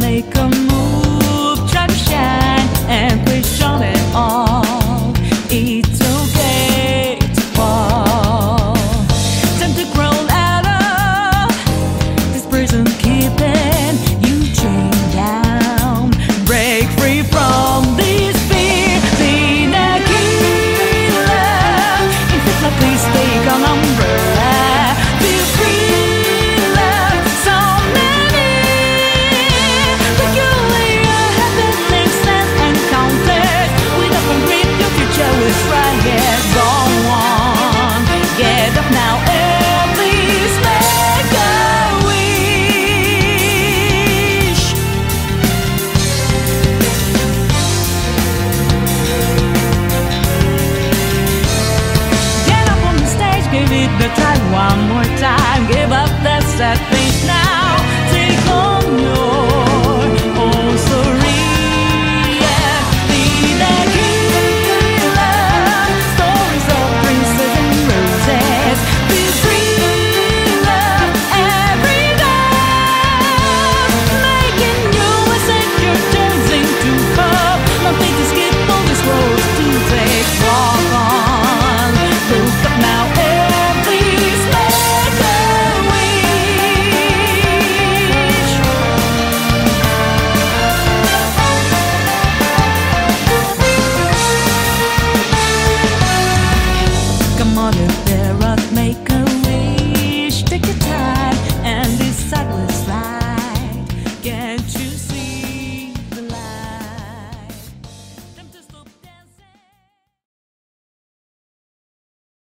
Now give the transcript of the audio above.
Make a move, try to shine and push on and on. One more time. Give up that sad now.